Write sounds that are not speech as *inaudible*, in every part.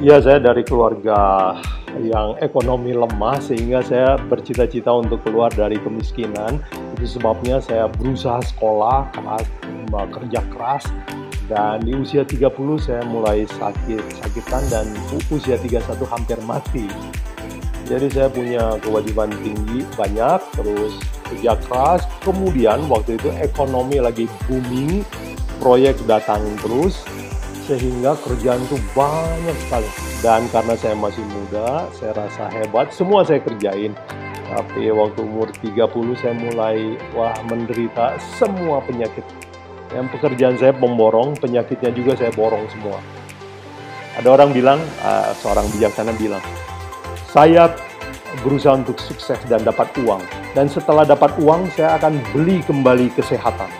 Iya, saya dari keluarga yang ekonomi lemah sehingga saya bercita-cita untuk keluar dari kemiskinan. Itu sebabnya saya berusaha sekolah, keras, kerja keras dan di usia 30 saya mulai sakit sakitan dan usia 31 hampir mati. Jadi saya punya kewajiban tinggi banyak terus kerja keras. Kemudian waktu itu ekonomi lagi booming, proyek datang terus sehingga kerjaan itu banyak sekali. Dan karena saya masih muda, saya rasa hebat, semua saya kerjain. Tapi waktu umur 30 saya mulai wah menderita semua penyakit. Yang pekerjaan saya pemborong, penyakitnya juga saya borong semua. Ada orang bilang, uh, seorang bijaksana bilang, saya berusaha untuk sukses dan dapat uang. Dan setelah dapat uang, saya akan beli kembali kesehatan.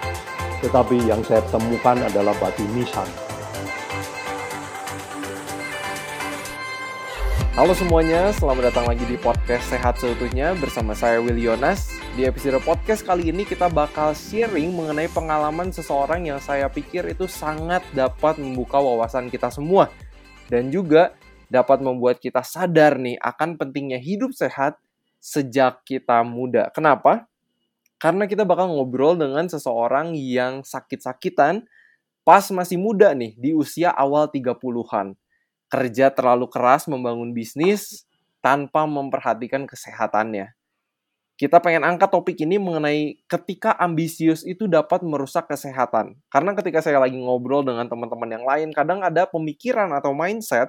Tetapi yang saya temukan adalah batu nisan. Halo semuanya, selamat datang lagi di podcast Sehat Seutuhnya bersama saya Will Yonas. Di episode podcast kali ini kita bakal sharing mengenai pengalaman seseorang yang saya pikir itu sangat dapat membuka wawasan kita semua. Dan juga dapat membuat kita sadar nih akan pentingnya hidup sehat sejak kita muda. Kenapa? Karena kita bakal ngobrol dengan seseorang yang sakit-sakitan pas masih muda nih, di usia awal 30-an. Kerja terlalu keras membangun bisnis tanpa memperhatikan kesehatannya. Kita pengen angkat topik ini mengenai ketika ambisius itu dapat merusak kesehatan. Karena ketika saya lagi ngobrol dengan teman-teman yang lain, kadang ada pemikiran atau mindset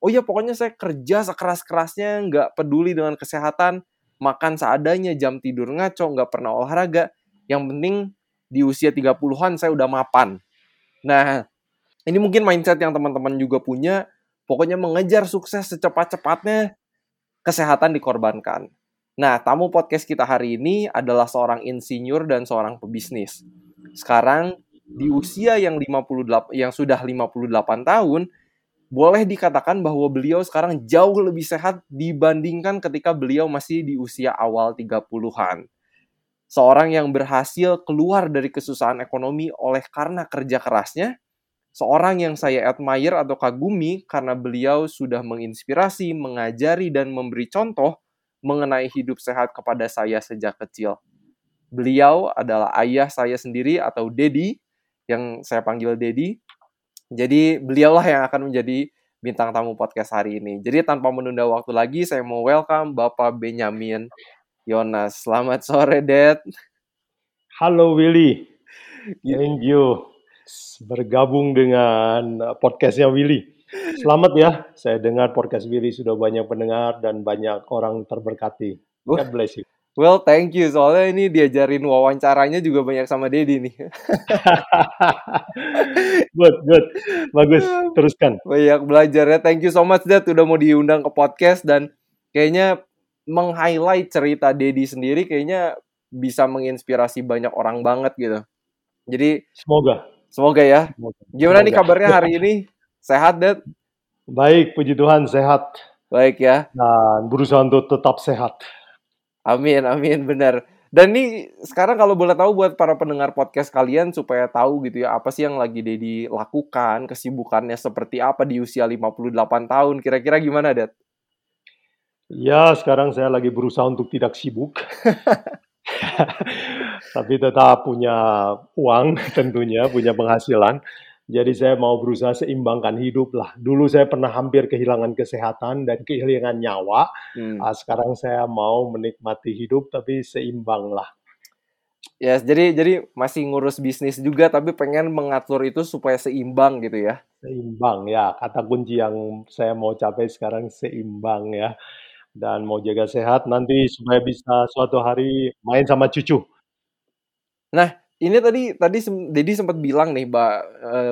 oh ya pokoknya saya kerja sekeras-kerasnya, nggak peduli dengan kesehatan, makan seadanya, jam tidur ngaco, nggak pernah olahraga. Yang penting di usia 30-an saya udah mapan. Nah, ini mungkin mindset yang teman-teman juga punya. Pokoknya mengejar sukses secepat-cepatnya, kesehatan dikorbankan. Nah, tamu podcast kita hari ini adalah seorang insinyur dan seorang pebisnis. Sekarang di usia yang 58 yang sudah 58 tahun, boleh dikatakan bahwa beliau sekarang jauh lebih sehat dibandingkan ketika beliau masih di usia awal 30-an. Seorang yang berhasil keluar dari kesusahan ekonomi oleh karena kerja kerasnya, seorang yang saya admire atau kagumi karena beliau sudah menginspirasi, mengajari, dan memberi contoh mengenai hidup sehat kepada saya sejak kecil. Beliau adalah ayah saya sendiri atau Dedi, yang saya panggil Dedi, jadi beliaulah yang akan menjadi bintang tamu podcast hari ini. Jadi tanpa menunda waktu lagi, saya mau welcome Bapak Benyamin Yonas. Selamat sore, Dad. Halo Willy. Thank you. Bergabung dengan podcastnya Willy. Selamat ya, saya dengar podcast Willy sudah banyak pendengar dan banyak orang terberkati. God bless you. Well, thank you. Soalnya ini diajarin wawancaranya juga banyak sama Dedi nih. *laughs* good, good. Bagus. *laughs* Teruskan. Banyak belajar ya. Thank you so much, Dad. Udah mau diundang ke podcast. Dan kayaknya meng-highlight cerita Dedi sendiri kayaknya bisa menginspirasi banyak orang banget gitu. Jadi... Semoga. Semoga ya. Semoga. Gimana Semoga. nih kabarnya hari ini? Sehat, Dad? Baik, puji Tuhan. Sehat. Baik ya. Dan berusaha untuk tetap sehat. Amin, amin, benar. Dan ini sekarang kalau boleh tahu buat para pendengar podcast kalian supaya tahu gitu ya apa sih yang lagi Dedi lakukan, kesibukannya seperti apa di usia 58 tahun. Kira-kira gimana, Dad? Ya, sekarang saya lagi berusaha untuk tidak sibuk. *laughs* *laughs* Tapi tetap punya uang *laughs* tentunya, punya penghasilan. Jadi saya mau berusaha seimbangkan hidup lah. Dulu saya pernah hampir kehilangan kesehatan dan kehilangan nyawa. Hmm. Uh, sekarang saya mau menikmati hidup tapi seimbang lah. Ya, yes, jadi jadi masih ngurus bisnis juga tapi pengen mengatur itu supaya seimbang gitu ya. Seimbang ya, kata kunci yang saya mau capai sekarang seimbang ya. Dan mau jaga sehat nanti supaya bisa suatu hari main sama cucu. Nah, ini tadi tadi Dedi sempat bilang nih bah,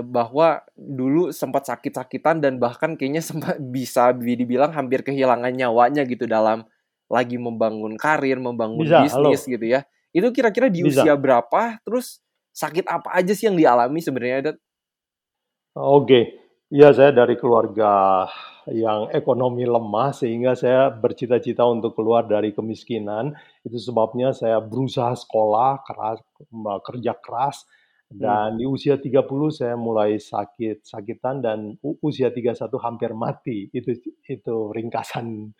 bahwa dulu sempat sakit-sakitan dan bahkan kayaknya sempat *laughs* bisa dibilang hampir kehilangan nyawanya gitu dalam lagi membangun karir, membangun bisa, bisnis halo. gitu ya. Itu kira-kira di bisa. usia berapa? Terus sakit apa aja sih yang dialami sebenarnya, Oke. Iya, saya dari keluarga yang ekonomi lemah sehingga saya bercita-cita untuk keluar dari kemiskinan. Itu sebabnya saya berusaha sekolah keras, kerja keras Dan di usia 30 saya mulai sakit-sakitan dan usia 31 hampir mati. Itu itu ringkasan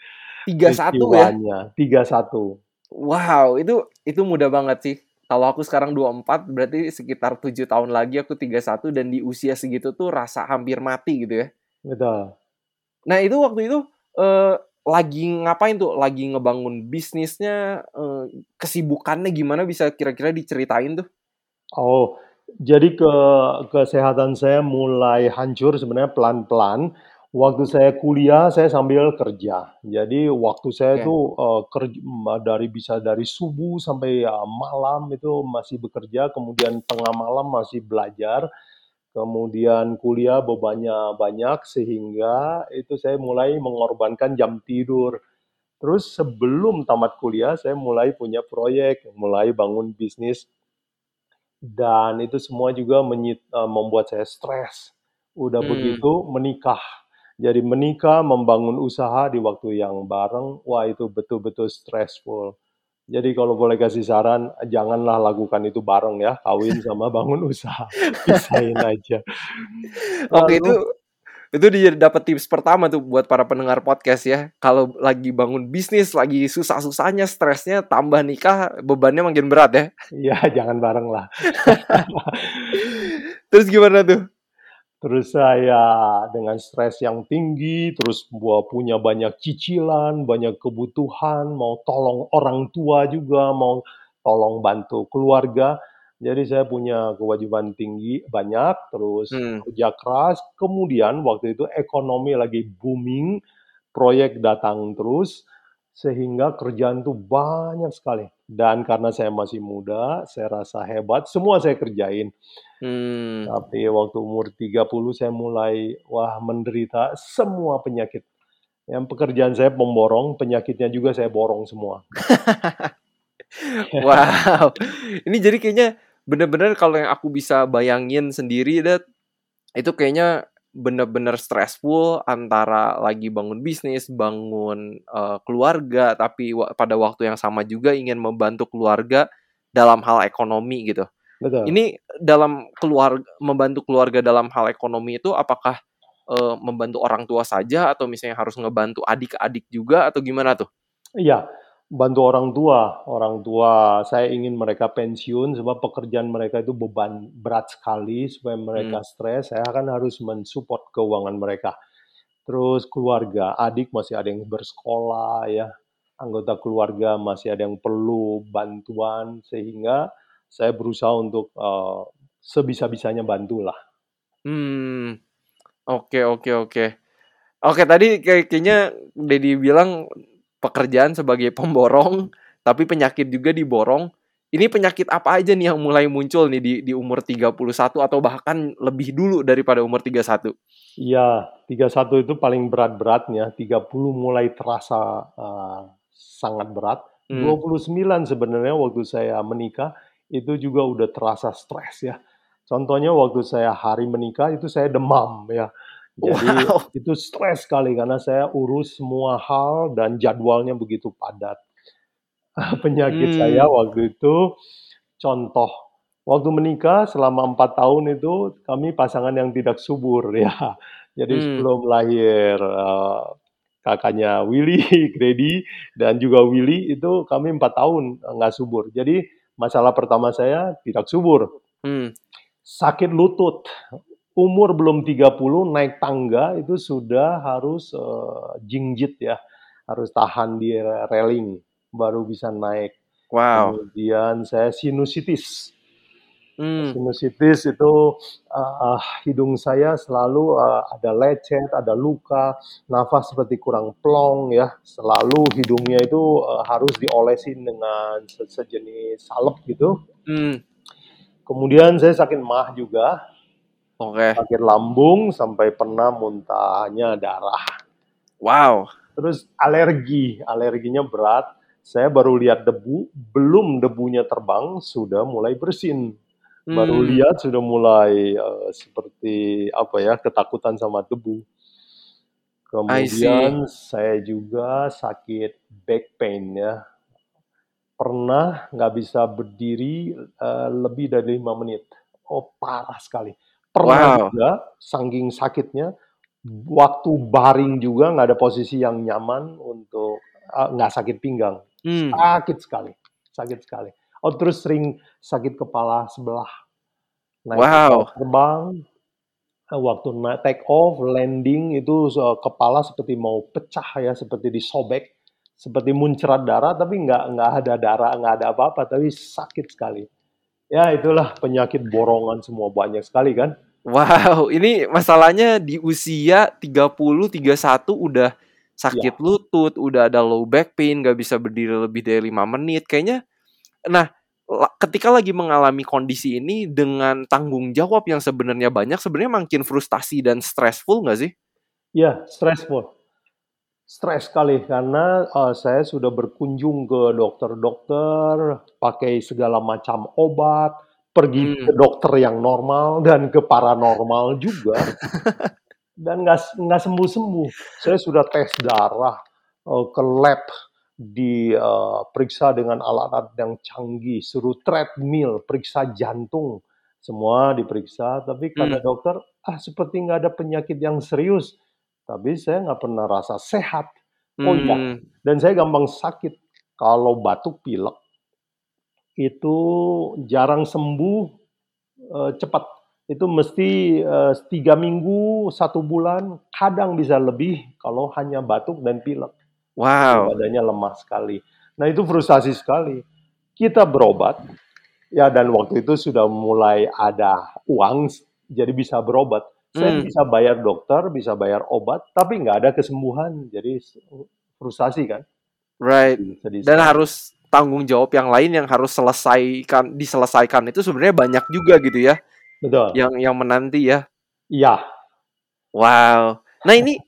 31 ya? peristiwanya. 31. Wow, itu itu mudah banget sih. Kalau aku sekarang 24, berarti sekitar 7 tahun lagi aku 31 dan di usia segitu tuh rasa hampir mati gitu ya. Betul. Nah, itu waktu itu eh, lagi ngapain tuh? Lagi ngebangun bisnisnya, eh, kesibukannya gimana bisa kira-kira diceritain tuh? Oh, jadi ke kesehatan saya mulai hancur sebenarnya pelan-pelan. Waktu saya kuliah, saya sambil kerja. Jadi waktu saya Oke. itu uh, kerja dari bisa dari subuh sampai uh, malam itu masih bekerja, kemudian tengah malam masih belajar, kemudian kuliah bebannya banyak sehingga itu saya mulai mengorbankan jam tidur. Terus sebelum tamat kuliah, saya mulai punya proyek, mulai bangun bisnis dan itu semua juga menyit eee, membuat saya stres. Udah Hmm. begitu menikah. Jadi menikah, membangun usaha di waktu yang bareng, wah itu betul-betul stressful. Jadi kalau boleh kasih saran, janganlah lakukan itu bareng ya, kawin sama bangun usaha, *laughs* pisahin aja. Oke, itu Lalu itu dia dapat tips pertama tuh buat para pendengar podcast ya. Kalau lagi bangun bisnis, lagi susah-susahnya, stresnya, tambah nikah, bebannya makin berat ya. ya *laughs* jangan bareng lah. *laughs* Terus gimana tuh? Terus saya dengan stres yang tinggi, terus gua punya banyak cicilan, banyak kebutuhan, mau tolong orang tua juga, mau tolong bantu keluarga. Jadi saya punya kewajiban tinggi banyak, terus Hmm. kerja keras. Kemudian waktu itu ekonomi lagi booming, proyek datang terus, sehingga kerjaan tuh banyak sekali. Dan karena saya masih muda, saya rasa hebat, semua saya kerjain. Hmm. Tapi waktu umur 30 saya mulai, wah menderita semua penyakit. Yang pekerjaan saya pemborong, penyakitnya juga saya borong semua. *laughs* Wow. Ini jadi kayaknya bener-bener kalau yang aku bisa bayangin sendiri dat itu kayaknya bener-bener stressful antara lagi bangun bisnis, bangun uh, keluarga, tapi pada waktu yang sama juga ingin membantu keluarga dalam hal ekonomi gitu. Betul. Ini dalam keluar membantu keluarga dalam hal ekonomi itu apakah uh, membantu orang tua saja atau misalnya harus ngebantu adik-adik juga atau gimana tuh? Iya, bantu orang tua. Orang tua saya ingin mereka pensiun sebab pekerjaan mereka itu beban berat sekali supaya mereka Hmm. stres. Saya kan harus mensupport keuangan mereka. Terus keluarga, adik masih ada yang bersekolah ya, anggota keluarga masih ada yang perlu bantuan sehingga saya berusaha untuk uh, sebisa-bisanya bantulah. Hmm. Oke oke oke. Oke tadi kayak kayaknya Dedi bilang pekerjaan sebagai pemborong, tapi penyakit juga diborong. Ini penyakit apa aja nih yang mulai muncul nih di di umur 31 atau bahkan lebih dulu daripada umur 31? Iya, 31 itu paling berat-beratnya, 30 mulai terasa uh, sangat berat. Hmm. 29 sebenarnya waktu saya menikah itu juga udah terasa stres ya. Contohnya waktu saya hari menikah itu saya demam ya. Jadi Wow. itu stres sekali karena saya urus semua hal dan jadwalnya begitu padat. *laughs* Penyakit saya Hmm. waktu itu contoh, waktu menikah selama 4 tahun itu kami pasangan yang tidak subur ya. *laughs* Jadi Hmm. sebelum lahir, eee, kakaknya Willy, *laughs* Grady, dan juga Willy itu kami 4 tahun nggak subur. Jadi masalah pertama saya tidak subur. Hmm. Sakit lutut. Umur belum 30 naik tangga itu sudah harus, eee, jingjit ya, harus tahan di railing baru bisa naik. Wow. Kemudian saya sinusitis. Hmm. Sinusitis itu, eee, hidung saya selalu, eee, ada lecet, ada luka, nafas seperti kurang plong ya, selalu hidungnya itu, eee, harus diolesin dengan se sejenis salep gitu. Hmm. Kemudian saya sakit MAH juga. Oke. Sakit lambung sampai pernah muntahnya darah. Wow. Terus alergi, alerginya berat. Saya baru lihat debu, belum debunya terbang sudah mulai bersin. Baru Hmm. lihat sudah mulai, eee, seperti apa ya, ketakutan sama debu. Kemudian saya juga sakit back pain ya. Pernah nggak bisa berdiri, eee, lebih dari 5 menit. oh parah sekali. Pernah Wow. juga saking sakitnya, waktu baring juga nggak ada posisi yang nyaman untuk eee, nggak sakit pinggang. Mmm. Sakit sekali sakit sekali. Oh, terus sering sakit kepala sebelah. Naik Wow. terbang, eee, waktu naik take off, landing itu kepala seperti mau pecah ya, seperti disobek, seperti muncrat darah, tapi nggak nggak ada darah, nggak ada apa-apa, tapi sakit sekali. Ya itulah penyakit borongan semua, banyak sekali kan. Wow, ini masalahnya di usia 30, 31 udah sakit Iya. lutut, udah ada low back pain, nggak bisa berdiri lebih dari 5 menit. Kayaknya nah, ketika lagi mengalami kondisi ini dengan tanggung jawab yang sebenarnya banyak, sebenarnya makin frustasi dan stressful nggak sih? Iya, stressful. Stres sekali karena, eee, saya sudah berkunjung ke dokter-dokter, pakai segala macam obat, pergi ke Mmm. dokter yang normal dan ke paranormal juga. *laughs* Dan nggak nggak sembuh-sembuh. Saya sudah tes darah, eee, ke lab, di eee, periksa dengan alat-alat yang canggih, suruh treadmill, periksa jantung, semua diperiksa, tapi kata Mmm. dokter, "Ah, seperti nggak ada penyakit yang serius." Tapi saya nggak pernah rasa sehat. Oh iya, Mmm. dan saya gampang sakit kalau batuk pilek. Itu jarang sembuh, eee, cepat. Itu mesti, eee, 3 minggu, 1 bulan, kadang bisa lebih kalau hanya batuk dan pilek. Wow. Badannya lemah sekali. Nah, itu frustasi sekali. Kita berobat, ya dan waktu itu sudah mulai ada uang, jadi bisa berobat. Saya Mmm. bisa bayar dokter, bisa bayar obat, tapi nggak ada kesembuhan. Jadi frustasi kan. Right. Sedih sedih Dan harus tanggung jawab yang lain yang harus selesaikan diselesaikan itu sebenarnya banyak juga gitu ya, Betul. yang yang menanti ya. Iya. Wow. Nah ini,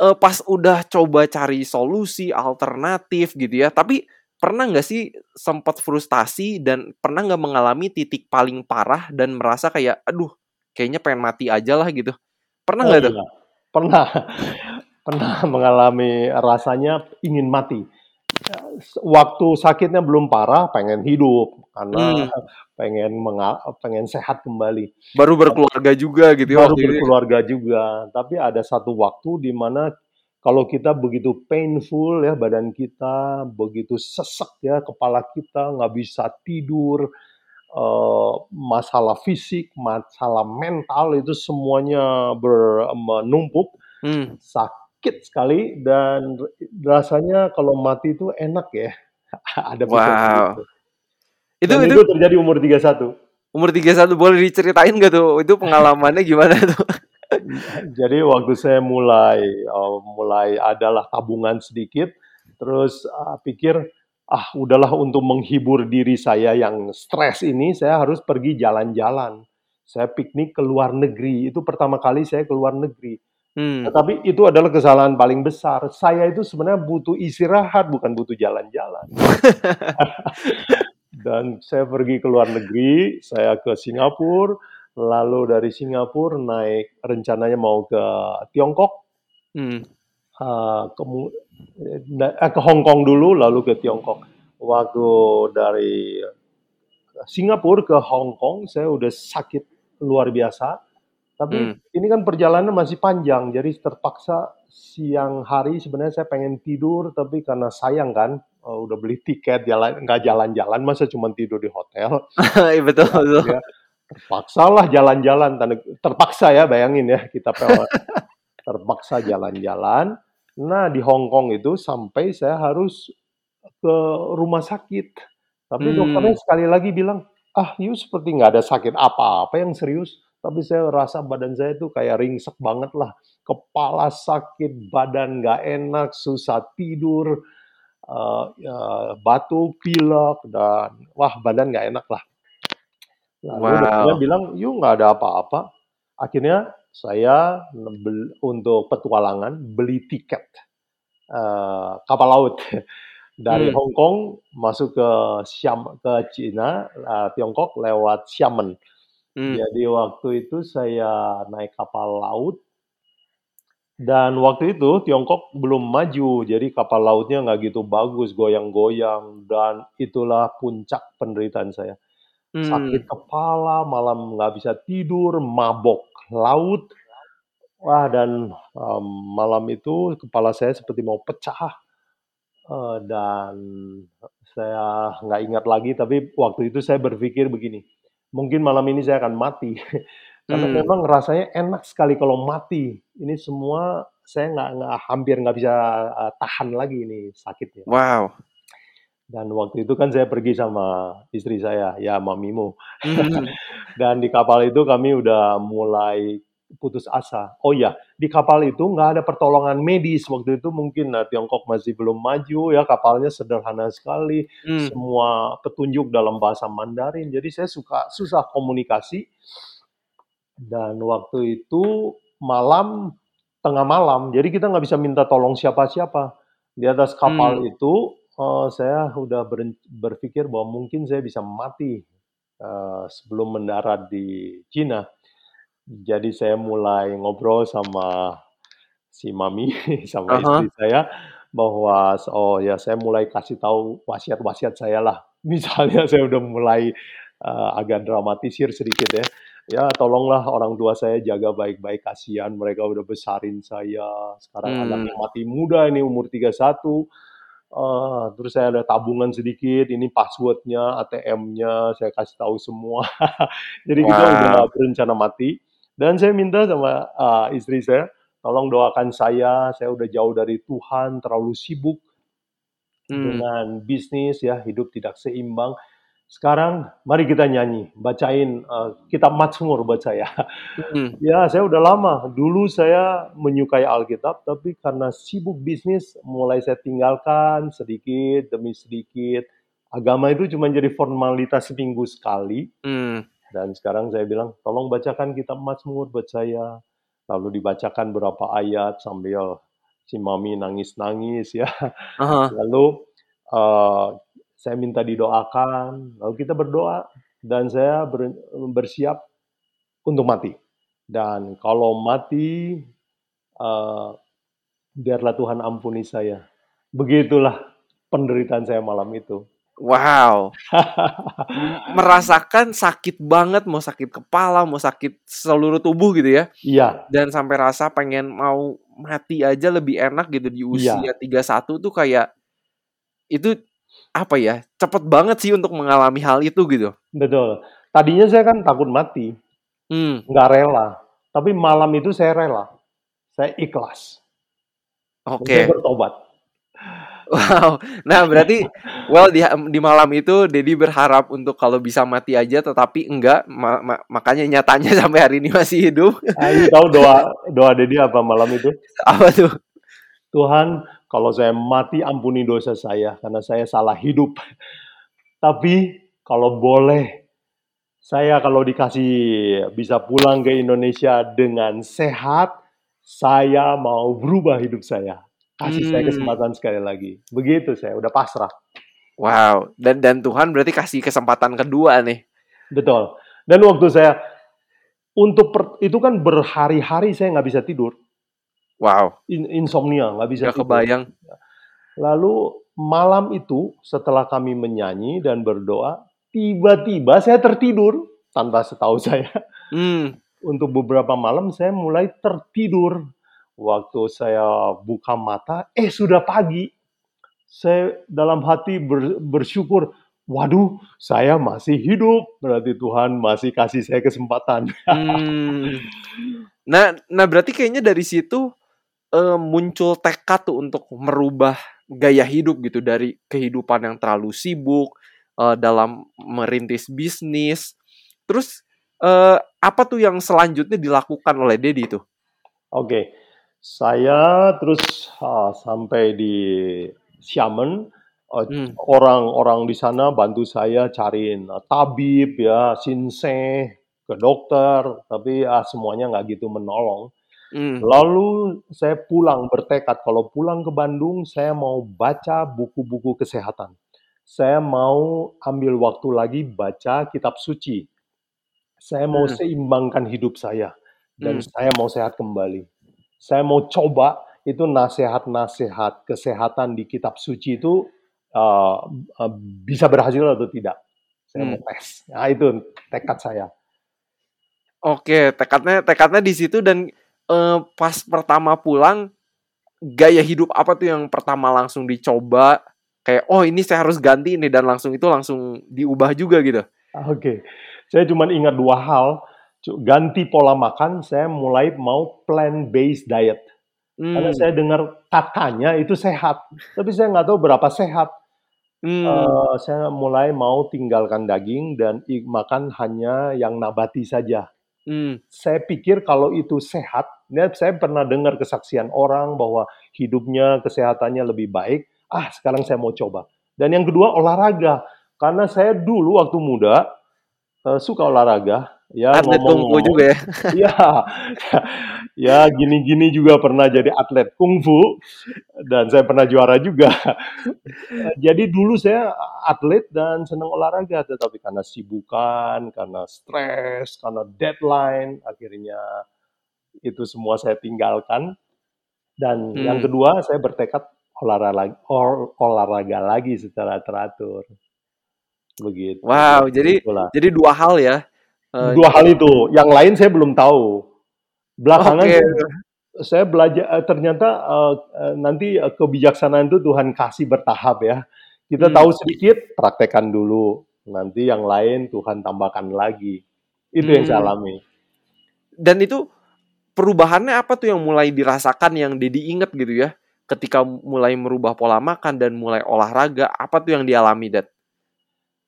eee, pas udah coba cari solusi alternatif gitu ya, tapi pernah nggak sih sempet frustasi dan pernah nggak mengalami titik paling parah dan merasa kayak, "Aduh, kayaknya pengen mati aja lah," gitu? Pernah Oh nggak tuh? iya, pernah. *laughs* Pernah mengalami rasanya ingin mati. Waktu sakitnya belum parah, pengen hidup, karena Mmm. *laughs* pengen menga pengen sehat kembali. Baru berkeluarga juga gitu ya baru ya? berkeluarga juga, tapi ada satu waktu di mana kalau kita begitu painful ya, badan kita begitu sesek ya, kepala kita nggak bisa tidur, eee, masalah fisik, masalah mental, itu semuanya ber menumpuk, Mmm. Sakit sekali dan rasanya kalau mati itu enak ya, *laughs* ada Wow. Itu Dan itu itu terjadi umur 31. Umur 31, boleh diceritain nggak tuh, itu pengalamannya gimana tuh? *laughs* Jadi waktu saya mulai, eee, mulai adalah tabungan sedikit, terus, eee, pikir, "Ah, udahlah untuk menghibur diri saya yang stres ini, saya harus pergi jalan-jalan." Saya piknik ke luar negeri, itu pertama kali saya ke luar negeri. Mmm. Tetapi itu adalah kesalahan paling besar. Saya itu sebenarnya butuh istirahat, bukan butuh jalan-jalan. *laughs* Dan saya pergi ke luar negeri, saya ke Singapura, lalu dari Singapura naik rencananya mau ke Tiongkok. Mmm. Eee, kemu eee, da eh, ke Hong Kong dulu, lalu ke Tiongkok. Waktu dari Singapura ke Hong Kong, saya udah sakit luar biasa, tapi Mmm. ini kan perjalanan masih panjang, jadi terpaksa siang hari sebenarnya saya pengen tidur, tapi karena sayang kan, eee, udah beli tiket jalan nggak jalan-jalan, masa cuman tidur di hotel. *laughs* Iya, betul Ya betul. akhirnya terpaksalah jalan-jalan, tanda terpaksa ya, bayangin ya, kita *laughs* terpaksa jalan-jalan. Nah, di Hong Kong itu sampai saya harus ke rumah sakit, tapi dokternya Mmm. sekali lagi bilang, "Ah, you seperti nggak ada sakit apa-apa yang serius." Tapi saya rasa badan saya itu kayak ringsek banget lah, kepala sakit, badan nggak enak, susah tidur, eee, ya batuk, pilek, dan wah badan nggak enak lah. Lalu dokternya Wow. bilang, "You nggak ada apa-apa." Akhirnya saya untuk petualangan, beli tiket, eee, kapal laut *laughs* dari Mmm. Hong Kong masuk ke Siam ke Cina, eee, Tiongkok lewat Xiamen. Mmm. Jadi waktu itu saya naik kapal laut dan waktu itu Tiongkok belum maju, jadi kapal lautnya nggak gitu bagus, goyang-goyang, dan itulah puncak penderitaan saya. sakit Mmm. kepala, malam nggak bisa tidur, mabok laut. Wah, dan, mmm, malam itu kepala saya seperti mau pecah, eee, dan saya nggak ingat lagi, tapi waktu itu saya berpikir begini, "Mungkin malam ini saya akan mati." *laughs* Karena Mmm. memang rasanya enak sekali kalau mati. Ini semua saya nggak nggak hampir nggak bisa, eee, tahan lagi ini sakitnya. Wow. Dan waktu itu kan saya pergi sama istri saya, ya mamimu. Mhm. *laughs* Dan di kapal itu kami udah mulai putus asa. Oh ya, di kapal itu nggak ada pertolongan medis, waktu itu mungkin, eee, Tiongkok masih belum maju ya, kapalnya sederhana sekali, Mmm. semua petunjuk dalam bahasa Mandarin, jadi saya suka susah komunikasi. Dan waktu itu malam, tengah malam, jadi kita nggak bisa minta tolong siapa-siapa. Di atas kapal Mmm. itu, eee, saya udah beren berpikir bahwa mungkin saya bisa mati, eee, sebelum mendarat di Cina. Jadi saya mulai ngobrol sama si mami, *laughs* sama Ah hah. istri saya, bahwa s oh ya saya mulai kasih tahu wasiat-wasiat saya lah. *laughs* Misalnya saya udah mulai, eee, agak dramatisir sedikit ya, "Ya tolonglah orang tua saya jaga baik-baik, kasihan mereka udah besarin saya, sekarang Mmm. anaknya mati muda ini umur 31, eee, terus saya ada tabungan sedikit, ini password-nya, ATM-nya, saya kasih tahu semua." *laughs* Jadi kita udah Wow. berencana mati, dan saya minta sama, eee, istri saya, "Tolong doakan saya, saya udah jauh dari Tuhan, terlalu sibuk Mmm. dengan bisnis ya, hidup tidak seimbang. Sekarang mari kita nyanyi, bacain, eee, kitab Mazmur buat saya." Mhm. *laughs* Ya, saya udah lama, dulu saya menyukai Alkitab, tapi karena sibuk bisnis, mulai saya tinggalkan sedikit demi sedikit. Agama itu cuma jadi formalitas seminggu sekali, Mmm. Dan sekarang saya bilang, "Tolong bacakan kitab Mazmur buat saya." Lalu dibacakan berapa ayat sambil si mami nangis-nangis ya. Ah hah. *laughs* Lalu, eee, saya minta didoakan, lalu kita berdoa, dan saya eee, bersiap untuk mati. Dan kalau mati, eee, biarlah Tuhan ampuni saya. Begitulah penderitaan saya malam itu. Wow. *laughs* Merasakan sakit banget, mau sakit kepala, mau sakit seluruh tubuh gitu ya, Iya. dan sampai rasa pengen mau mati aja lebih enak gitu di Iya. usia 31 tuh kayak, itu apa ya, cepet banget sih untuk mengalami hal itu gitu. Betul. Tadinya saya kan takut mati, Mmm. nggak rela, tapi malam itu saya rela, saya ikhlas. Dan saya Oke. bertobat. Wow. Nah berarti, well di di malam itu Dedi berharap untuk kalau bisa mati aja, tetapi enggak, ma ma makanya nyatanya *laughs* sampai hari ini masih hidup. Ah, ini tahu doa doa Dedi apa malam itu? Apa tuh? "Tuhan, kalau saya mati ampuni dosa saya, karena saya salah hidup. Tapi kalau boleh, saya kalau dikasih bisa pulang ke Indonesia dengan sehat, saya mau berubah hidup saya. Kasih saya Mmm. kesempatan sekali lagi." Begitu saya, udah pasrah. Wow, dan dan Tuhan berarti kasih kesempatan kedua nih? Betul. Dan waktu saya untuk per itu kan berhari-hari saya nggak bisa tidur. Wow. In insomnia, nggak bisa tidur. kebayang. Lalu malam itu setelah kami menyanyi dan berdoa, tiba-tiba saya tertidur tanpa setahu *laughs* saya. Mmm. Untuk beberapa malam saya mulai tertidur. Waktu saya buka mata, eh sudah pagi. Saya dalam hati ber bersyukur, "Waduh, saya masih hidup, berarti Tuhan masih kasih saya kesempatan." Mmm. Nah nah berarti kayaknya dari situ, eee, muncul tekad tuh untuk merubah gaya hidup gitu, dari kehidupan yang terlalu sibuk, eee, dalam merintis bisnis. Terus, eee, apa tuh yang selanjutnya dilakukan oleh Dedi tuh? Oke. Saya terus, eee, sampai di Xiamen, eee, Mmm. orang-orang di sana bantu saya cariin, eee, tabib ya, sinseh, ke dokter, tapi ya semuanya nggak gitu menolong. Mmm. Lalu saya pulang bertekad kalau pulang ke Bandung, saya mau baca buku-buku kesehatan. Saya mau ambil waktu lagi baca kitab suci. Saya mau Mmm. seimbangkan hidup saya, dan Mmm. saya mau sehat kembali. Saya mau coba itu nasehat-nasehat kesehatan di kitab suci itu, eee eee, bisa berhasil atau tidak. saya Hmm. mau tes. Nah itu tekad saya. Oke, tekadnya tekadnya di situ dan eh, pas pertama pulang gaya hidup apa tuh yang pertama langsung dicoba kayak oh ini saya harus ganti ini dan langsung itu langsung diubah juga gitu. Oke, saya cuma ingat dua hal. Ganti pola makan, saya mulai mau plant-based diet. Karena Hmm. saya dengar katanya itu sehat, tapi saya nggak tahu berapa sehat. Hmm. Eh, saya mulai mau tinggalkan daging dan makan hanya yang nabati saja. Hmm. Saya pikir kalau itu sehat, ya saya pernah dengar kesaksian orang bahwa hidupnya, kesehatannya lebih baik. Ah, sekarang saya mau coba. Dan yang kedua olahraga, karena saya dulu waktu muda eh, suka olahraga. Ya Atlet kungfu juga ya. *laughs* ya, ya gini-gini juga pernah jadi atlet kungfu dan saya pernah juara juga. *laughs* Jadi dulu saya atlet dan senang olahraga, tetapi karena sibukan, karena stres, karena deadline, akhirnya itu semua saya tinggalkan. Dan yang Hmm. kedua, saya bertekad olahraga, ol- olahraga lagi secara teratur. Begitu. Wow, Jadi jadi itulah. jadi dua hal ya. Eh, Dua hal itu, yang lain saya belum tahu. Belakangan Oke. saya, saya belajar eh, ternyata eh, nanti kebijaksanaan itu Tuhan kasih bertahap ya. Kita Hmm. tahu sedikit, praktekkan dulu. Nanti yang lain Tuhan tambahkan lagi. Itu yang saya Hmm. alami. Dan itu perubahannya apa tuh yang mulai dirasakan yang Dedi inget gitu ya? Ketika mulai merubah pola makan dan mulai olahraga, apa tuh yang dialami, Dad?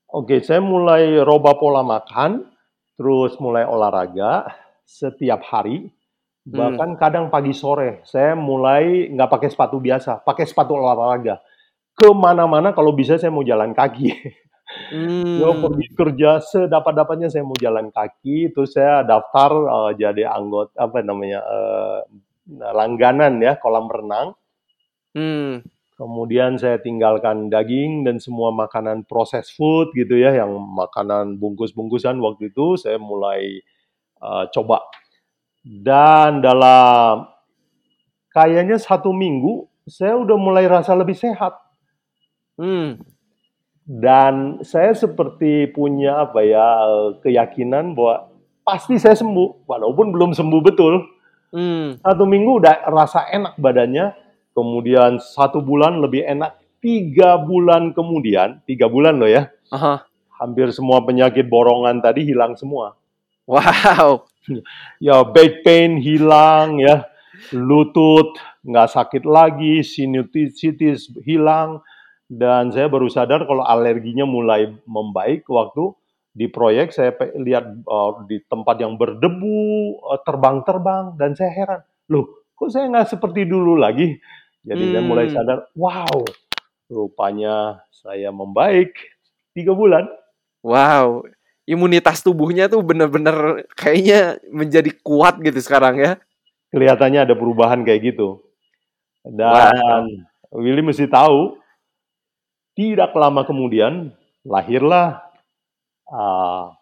Oke, saya mulai roba pola makan, terus mulai olahraga setiap hari. Hmm. Bahkan kadang pagi sore, saya mulai nggak pakai sepatu biasa, pakai sepatu olahraga. Ke mana-mana kalau bisa saya mau jalan kaki. Hmm. pergi kerja sedapat-dapatnya saya mau jalan kaki, terus saya daftar eh, jadi anggota apa namanya eh, langganan ya kolam renang. Hmm. Kemudian saya tinggalkan daging dan semua makanan processed food gitu ya, yang makanan bungkus-bungkusan waktu itu saya mulai eh, coba. Dan dalam kayaknya satu minggu saya udah mulai rasa lebih sehat. Hmm. Dan saya seperti punya apa ya keyakinan bahwa pasti saya sembuh, walaupun belum sembuh betul. Hmm. Satu minggu udah rasa enak badannya, kemudian satu bulan lebih enak, tiga bulan kemudian, tiga bulan loh ya, Aha. hampir semua penyakit borongan tadi hilang semua. Wow. *laughs* Ya back pain hilang ya, lutut nggak sakit lagi, sinusitis hilang, dan saya baru sadar kalau alerginya mulai membaik waktu di proyek saya lihat uh, di tempat yang berdebu uh, terbang-terbang dan saya heran loh kok saya nggak seperti dulu lagi jadi saya mulai Hmm. sadar wow rupanya saya membaik tiga bulan Wow. Imunitas tubuhnya tuh bener-bener kayaknya menjadi kuat gitu sekarang ya. kelihatannya ada perubahan kayak gitu Wow. dan Willy mesti tahu tidak lama kemudian lahirlah uh,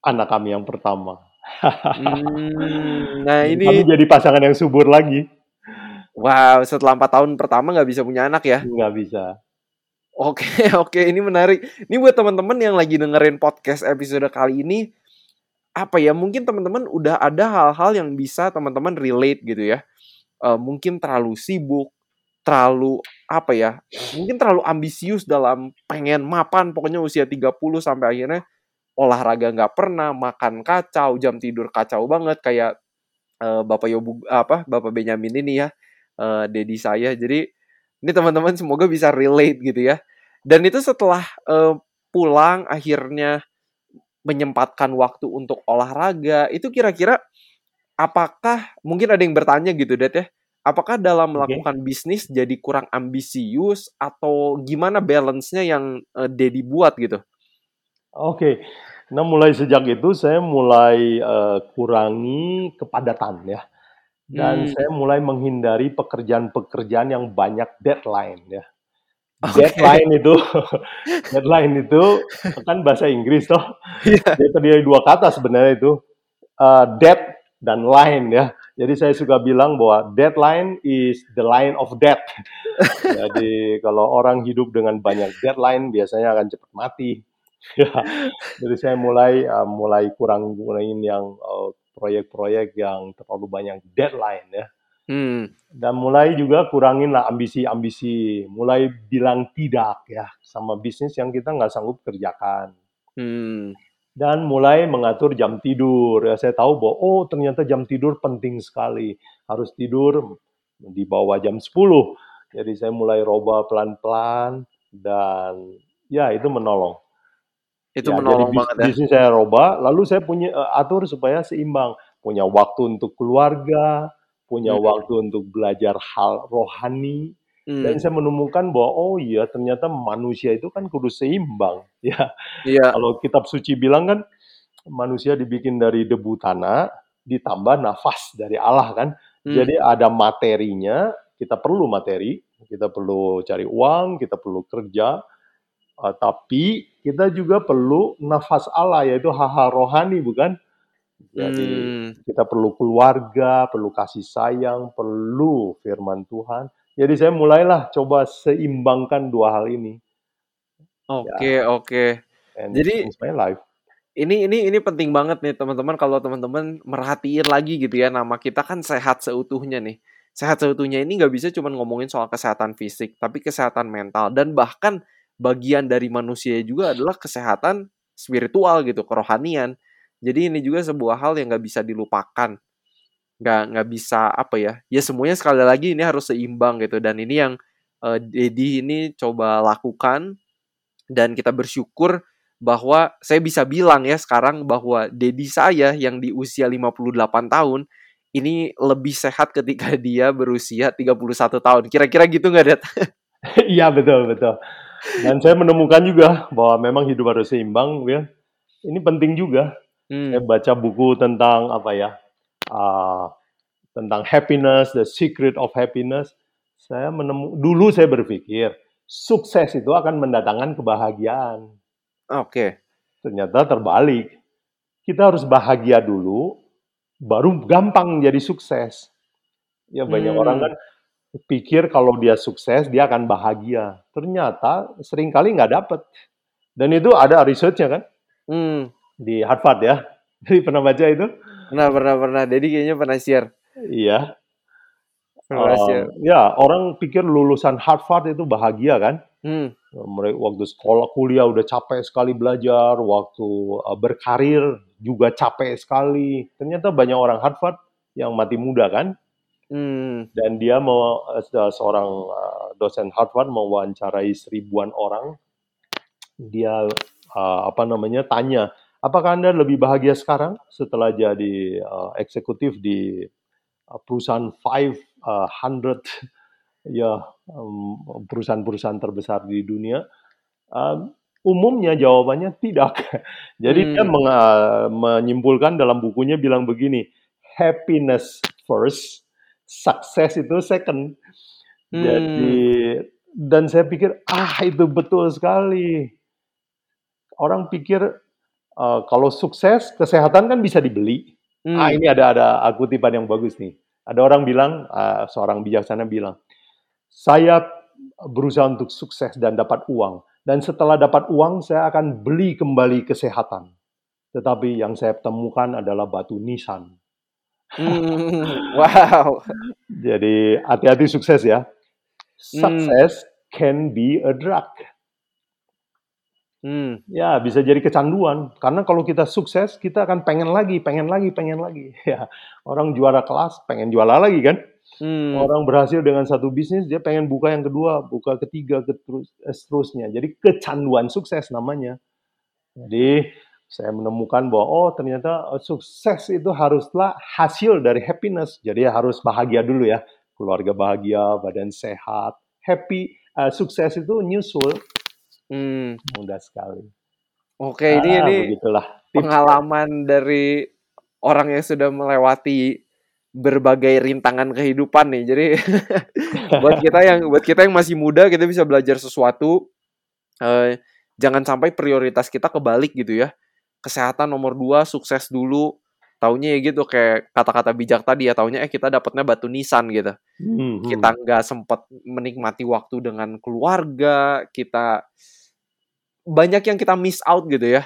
anak kami yang pertama *laughs* Hmm. Nah ini, kami jadi pasangan yang subur lagi wow. Setelah empat tahun pertama nggak bisa punya anak ya? nggak bisa Oke, *laughs* oke, ini menarik. Ini buat teman-teman yang lagi dengerin podcast episode kali ini, apa ya? Mungkin teman-teman udah ada hal-hal yang bisa teman-teman relate gitu ya. Eh, mungkin terlalu sibuk, terlalu apa ya? Mungkin terlalu ambisius dalam pengen mapan, pokoknya usia 30 sampai akhirnya olahraga nggak pernah, makan kacau, jam tidur kacau banget kayak eh, Bapak Yobu apa Bapak Benyamin ini ya, eh, Dedi saya. Jadi ini teman-teman semoga bisa relate gitu ya. Dan itu setelah eh, pulang akhirnya menyempatkan waktu untuk olahraga, itu kira-kira apakah mungkin ada yang bertanya gitu, Dad ya? Apakah dalam melakukan bisnis jadi kurang ambisius atau gimana balance-nya yang eh, Dedi buat gitu? Oke, nah mulai sejak itu saya mulai eh, kurangi kepadatan ya, dan Hmm. saya mulai menghindari pekerjaan-pekerjaan yang banyak deadline ya. Oke. Deadline itu, *laughs* deadline itu kan bahasa Inggris toh, Iya. dia terdiri dua kata sebenarnya itu, eh, dead dan line ya. Jadi saya suka bilang bahwa deadline is the line of death. *laughs* Jadi kalau orang hidup dengan banyak deadline biasanya akan cepat mati. *laughs* Ya, jadi saya mulai uh, mulai kurang ngurangin yang uh, proyek-proyek yang terlalu banyak deadline ya. Hmm. Dan mulai juga kurangin lah ambisi-ambisi, mulai bilang tidak ya sama bisnis yang kita nggak sanggup kerjakan. Hmm. Dan mulai mengatur jam tidur. Ya, saya tahu bahwa oh ternyata jam tidur penting sekali. Harus tidur di bawah jam 10. Jadi saya mulai roba pelan-pelan dan ya itu menolong. Itu Ya, menolong jadi banget ya. bisnis saya roba, lalu saya punya eee, atur supaya seimbang. Punya waktu untuk keluarga, punya Hmm. waktu untuk belajar hal rohani, dan Hmm. saya menemukan bahwa, oh iya ternyata manusia itu kan kudu seimbang. *laughs* Ya, Iya. kalau kitab suci bilang kan, manusia dibikin dari debu tanah, ditambah nafas dari Allah kan. Hmm. Jadi ada materinya, kita perlu materi, kita perlu cari uang, kita perlu kerja, eee, tapi kita juga perlu nafas Allah, yaitu hal-hal rohani, bukan? Jadi Hmm. kita perlu keluarga, perlu kasih sayang, perlu firman Tuhan. Jadi saya mulailah coba seimbangkan dua hal ini. Ya, Oke oke. and it Jadi changed my life. ini ini ini penting banget nih teman-teman kalau teman-teman merhatiin lagi gitu ya nama kita kan sehat seutuhnya nih. Sehat seutuhnya ini nggak bisa cuma ngomongin soal kesehatan fisik, tapi kesehatan mental dan bahkan bagian dari manusia juga adalah kesehatan spiritual gitu, kerohanian. Jadi ini juga sebuah hal yang nggak bisa dilupakan. Nggak nggak bisa apa ya? Ya semuanya sekali lagi ini harus seimbang gitu dan ini yang eh, Dedi ini coba lakukan dan kita bersyukur bahwa saya bisa bilang ya sekarang bahwa Dedi saya yang di usia 58 tahun ini lebih sehat ketika *laughs* dia berusia 31 tahun. Kira-kira gitu nggak, Dad? *laughs* Iya, betul betul. Dan saya menemukan juga bahwa memang hidup harus seimbang, ya. Ini penting juga. Saya Hmm. baca buku tentang apa ya, eee, tentang happiness, the secret of happiness. Saya menemu dulu saya berpikir, sukses itu akan mendatangkan kebahagiaan. Oke. Ternyata terbalik. Kita harus bahagia dulu, baru gampang jadi sukses. Ya banyak orang Hmm. kan pikir kalau dia sukses, dia akan bahagia. Ternyata sering kali nggak dapet. Dan itu ada research-nya kan, Hmm. di Harvard ya. *laughs* Jadi pernah baca itu? Pernah pernah pernah. Dedi kayaknya pernah share. Iya. Pernah share. ya orang pikir lulusan Harvard itu bahagia kan. Hmm. Mereka waktu sekolah kuliah udah capek sekali belajar, waktu, eee, berkarir juga capek sekali. Ternyata banyak orang Harvard yang mati muda kan. Hmm. Dan dia mau se seorang, eee, dosen Harvard mewawancarai seribuan orang. Dia, eee, apa namanya, tanya, "Apakah Anda lebih bahagia sekarang setelah jadi, eksekutif di, perusahaan five eee, hundred *laughs* ya, perusahaan-perusahaan terbesar di dunia?" Umumnya jawabannya tidak. *laughs* Jadi dia Hmm. menga menyimpulkan dalam bukunya bilang begini, "Happiness first, sukses itu second." Jadi Hmm. dan saya pikir, ah itu betul sekali. Orang pikir, eee, kalau sukses, kesehatan kan bisa dibeli. Ah Hmm. ini ada ada ah, kutipan yang bagus nih. Ada orang bilang, eee, seorang bijaksana bilang, "Saya berusaha untuk sukses dan dapat uang, dan setelah dapat uang saya akan beli kembali kesehatan. Tetapi yang saya temukan adalah batu nisan." Hmm. Wow. Jadi hati-hati sukses ya. Hmm. Success can be a drug. Hmm. Ya, bisa jadi kecanduan. Karena kalau kita sukses, kita akan pengen lagi pengen lagi pengen lagi. *laughs* Ya, orang juara kelas pengen juara lagi kan. Hmm. Orang berhasil dengan satu bisnis, dia pengen buka yang kedua, buka ketiga, keterus eee, seterusnya. Jadi kecanduan sukses namanya. Jadi saya menemukan bahwa, oh ternyata, eee, sukses itu haruslah hasil dari happiness. Jadi harus bahagia dulu ya, keluarga bahagia, badan sehat, happy, eee, sukses itu nyusul. Hmm. Mudah sekali. Oke, ini Ah, ini begitulah pengalaman dari orang yang sudah melewati berbagai rintangan kehidupan nih. Jadi *laughs* buat kita yang buat kita yang masih muda kita bisa belajar sesuatu eee, jangan sampai prioritas kita kebalik gitu ya. Kesehatan nomor 2, sukses dulu. Taunya ya gitu kayak kata-kata bijak tadi ya, taunya eh kita dapatnya batu nisan gitu. Mhm. Kita nggak sempet menikmati waktu dengan keluarga, kita banyak yang kita miss out gitu ya.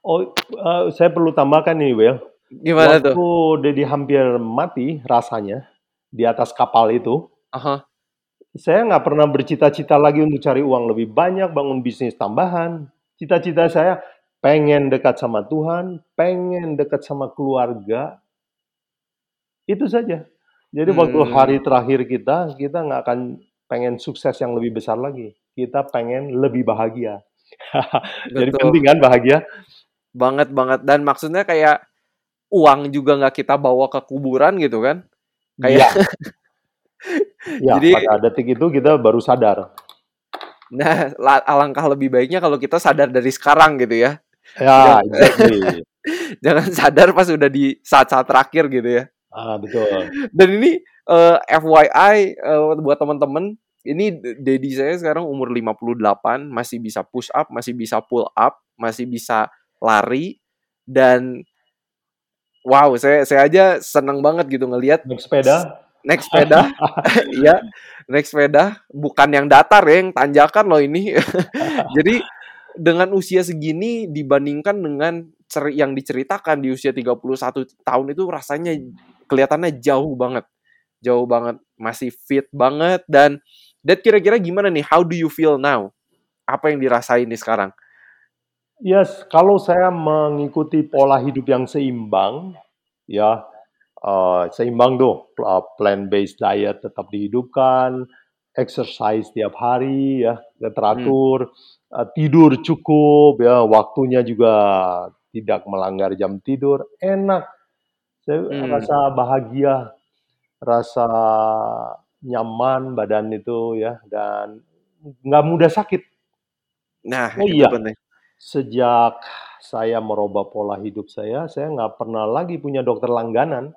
Oh, uh, saya perlu tambahkan nih, Will. Gimana Waktu tuh? Dedi hampir mati rasanya di atas kapal itu, Aha. saya nggak pernah bercita-cita lagi untuk cari uang lebih banyak, bangun bisnis tambahan. Cita-cita saya pengen dekat sama Tuhan, pengen dekat sama keluarga. Itu saja. Jadi waktu Hmm. hari terakhir kita, kita nggak akan pengen sukses yang lebih besar lagi. Kita pengen lebih bahagia. *laughs* Jadi Betul. penting kan bahagia? Banget banget dan maksudnya kayak uang juga nggak kita bawa ke kuburan gitu kan? Kayak *laughs* Ya, Jadi pada detik itu kita baru sadar. nah la- alangkah lebih baiknya kalau kita sadar dari sekarang gitu ya. Ya, Jangan exactly. *laughs* jangan sadar pas udah di saat-saat terakhir gitu ya. Ah, betul. Dan ini eh, FYI eh, buat teman-teman, ini Dedi saya sekarang umur 58, masih bisa push up, masih bisa pull up, masih bisa lari dan wow, saya saya aja seneng banget gitu ngelihat Naik sepeda. naik sepeda, *laughs* iya, naik sepeda, bukan yang datar ya, yang tanjakan loh ini. *laughs* Jadi dengan usia segini dibandingkan dengan ceri- yang diceritakan di usia 31 tahun itu rasanya kelihatannya jauh banget. Jauh banget, masih fit banget dan Dad kira-kira gimana nih? How do you feel now? Apa yang dirasain nih sekarang? Yes, kalau saya mengikuti pola hidup yang seimbang, ya eh, seimbang tuh, pl- plant-based diet tetap dihidupkan, exercise tiap hari, ya Hmm. Eh, tidur cukup, ya waktunya juga tidak melanggar jam tidur, enak. Saya Hmm. rasa bahagia, rasa nyaman badan itu ya, dan nggak mudah sakit. Nah, Oh itu iya, penting. sejak saya merubah pola hidup saya, saya nggak pernah lagi punya dokter langganan.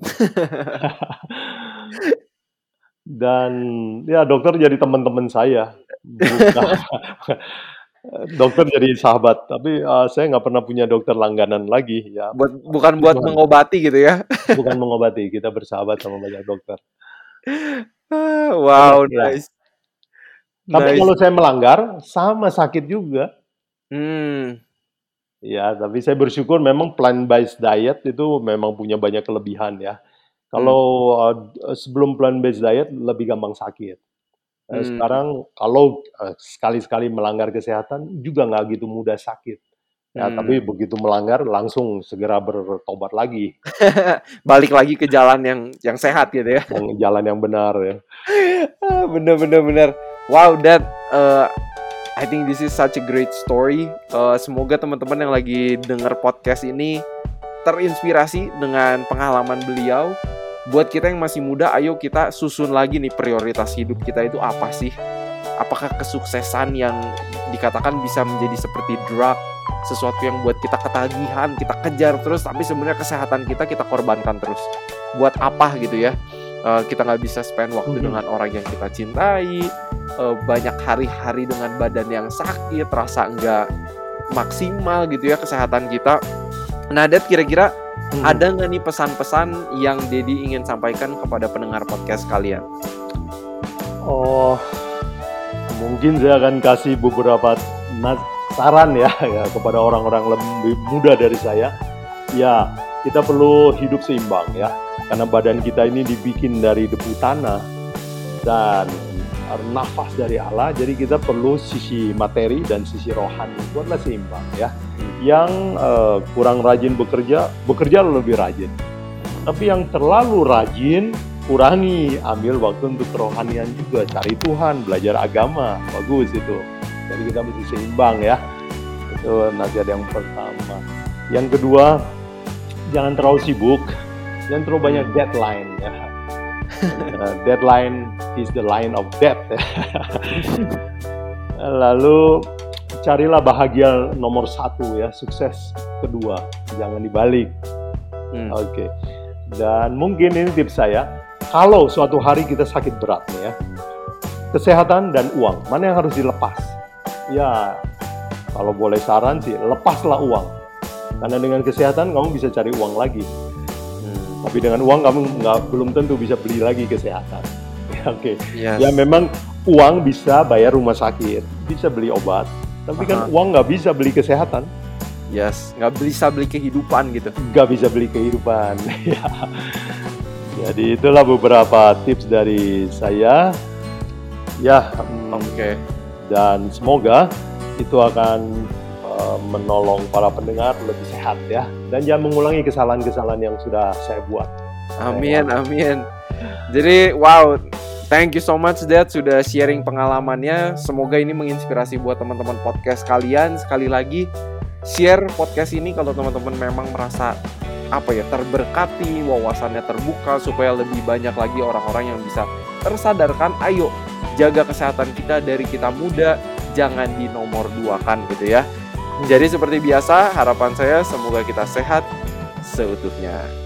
*laughs* Dan ya dokter jadi teman-teman saya, *laughs* dokter jadi sahabat. Tapi uh, saya nggak pernah punya dokter langganan lagi. Ya Buat bukan buat mengobati gitu ya. bukan mengobati. Kita bersahabat sama banyak dokter. Ah, Wow, ya. nice. Tapi Nice. kalau saya melanggar, sama sakit juga. Hmm. Ya, tapi saya bersyukur memang plant-based diet itu memang punya banyak kelebihan ya. Kalau uh, sebelum plant-based diet lebih gampang sakit. Eh, Hmm. sekarang kalau eh, sekali-sekali melanggar kesehatan juga nggak gitu mudah sakit. Ya, tapi Hmm. begitu melanggar langsung segera bertobat lagi, *laughs* Balik lagi ke jalan yang yang sehat gitu ya. yang jalan yang benar ya. *laughs* Ah, bener bener bener. Wow, Dad. uh, I think this is such a great story. Uh, semoga teman-teman yang lagi denger podcast ini terinspirasi dengan pengalaman beliau. Buat kita yang masih muda, ayo kita susun lagi nih prioritas hidup kita itu apa sih? Apakah kesuksesan yang dikatakan bisa menjadi seperti drug, sesuatu yang buat kita ketagihan, kita kejar terus, tapi sebenarnya kesehatan kita kita korbankan terus. Buat apa gitu ya? Uh, kita nggak bisa spend waktu Mhm. dengan orang yang kita cintai, uh, banyak hari-hari dengan badan yang sakit, rasa nggak maksimal gitu ya kesehatan kita. Nah, Dad kira-kira Hmm. ada nggak nih pesan-pesan yang Dedi ingin sampaikan kepada pendengar podcast kalian? Oh, mungkin saya akan kasih beberapa saran ya, *laughs* ya kepada orang-orang lebih muda dari saya. Ya, kita perlu hidup seimbang ya, karena badan kita ini dibikin dari debu tanah dan nafas dari Allah. Jadi kita perlu sisi materi dan sisi rohani itu adalah seimbang ya. Yang eh, kurang rajin bekerja, bekerja lebih rajin. Tapi yang terlalu rajin kurangi, ambil waktu untuk kerohanian juga, cari Tuhan, belajar agama, bagus itu. Jadi kita mesti seimbang ya. Itu nasihat yang pertama. Yang kedua, jangan terlalu sibuk, jangan terlalu banyak deadline ya. Uh, *laughs* deadline is the line of death. *laughs* Lalu carilah bahagia nomor satu ya, sukses kedua, jangan dibalik. Hmm. Oke. Dan mungkin ini tips saya, kalau suatu hari kita sakit berat nih ya, kesehatan dan uang, mana yang harus dilepas? Ya, kalau boleh saran sih, lepaslah uang. Karena dengan kesehatan kamu bisa cari uang lagi. Hmm. Tapi dengan uang kamu nggak belum tentu bisa beli lagi kesehatan. Ya, *laughs* Oke. Yes. Ya memang uang bisa bayar rumah sakit, bisa beli obat, Tapi kan uang nggak bisa beli kesehatan. Yes, nggak bisa beli kehidupan gitu. Nggak bisa beli kehidupan. *laughs* Ya. Jadi itulah beberapa tips dari saya. Ya, mm, Oke. dan semoga itu akan uh, menolong para pendengar lebih sehat ya. Dan jangan mengulangi kesalahan-kesalahan yang sudah saya buat. Amin, amin. Jadi, wow, thank you so much Dad sudah sharing pengalamannya. Semoga ini menginspirasi buat teman-teman podcast kalian. Sekali lagi, share podcast ini kalau teman-teman memang merasa apa ya terberkati, wawasannya terbuka supaya lebih banyak lagi orang-orang yang bisa tersadarkan. Ayo jaga kesehatan kita dari kita muda, jangan di nomor dua kan gitu ya. Jadi seperti biasa, harapan saya semoga kita sehat seutuhnya.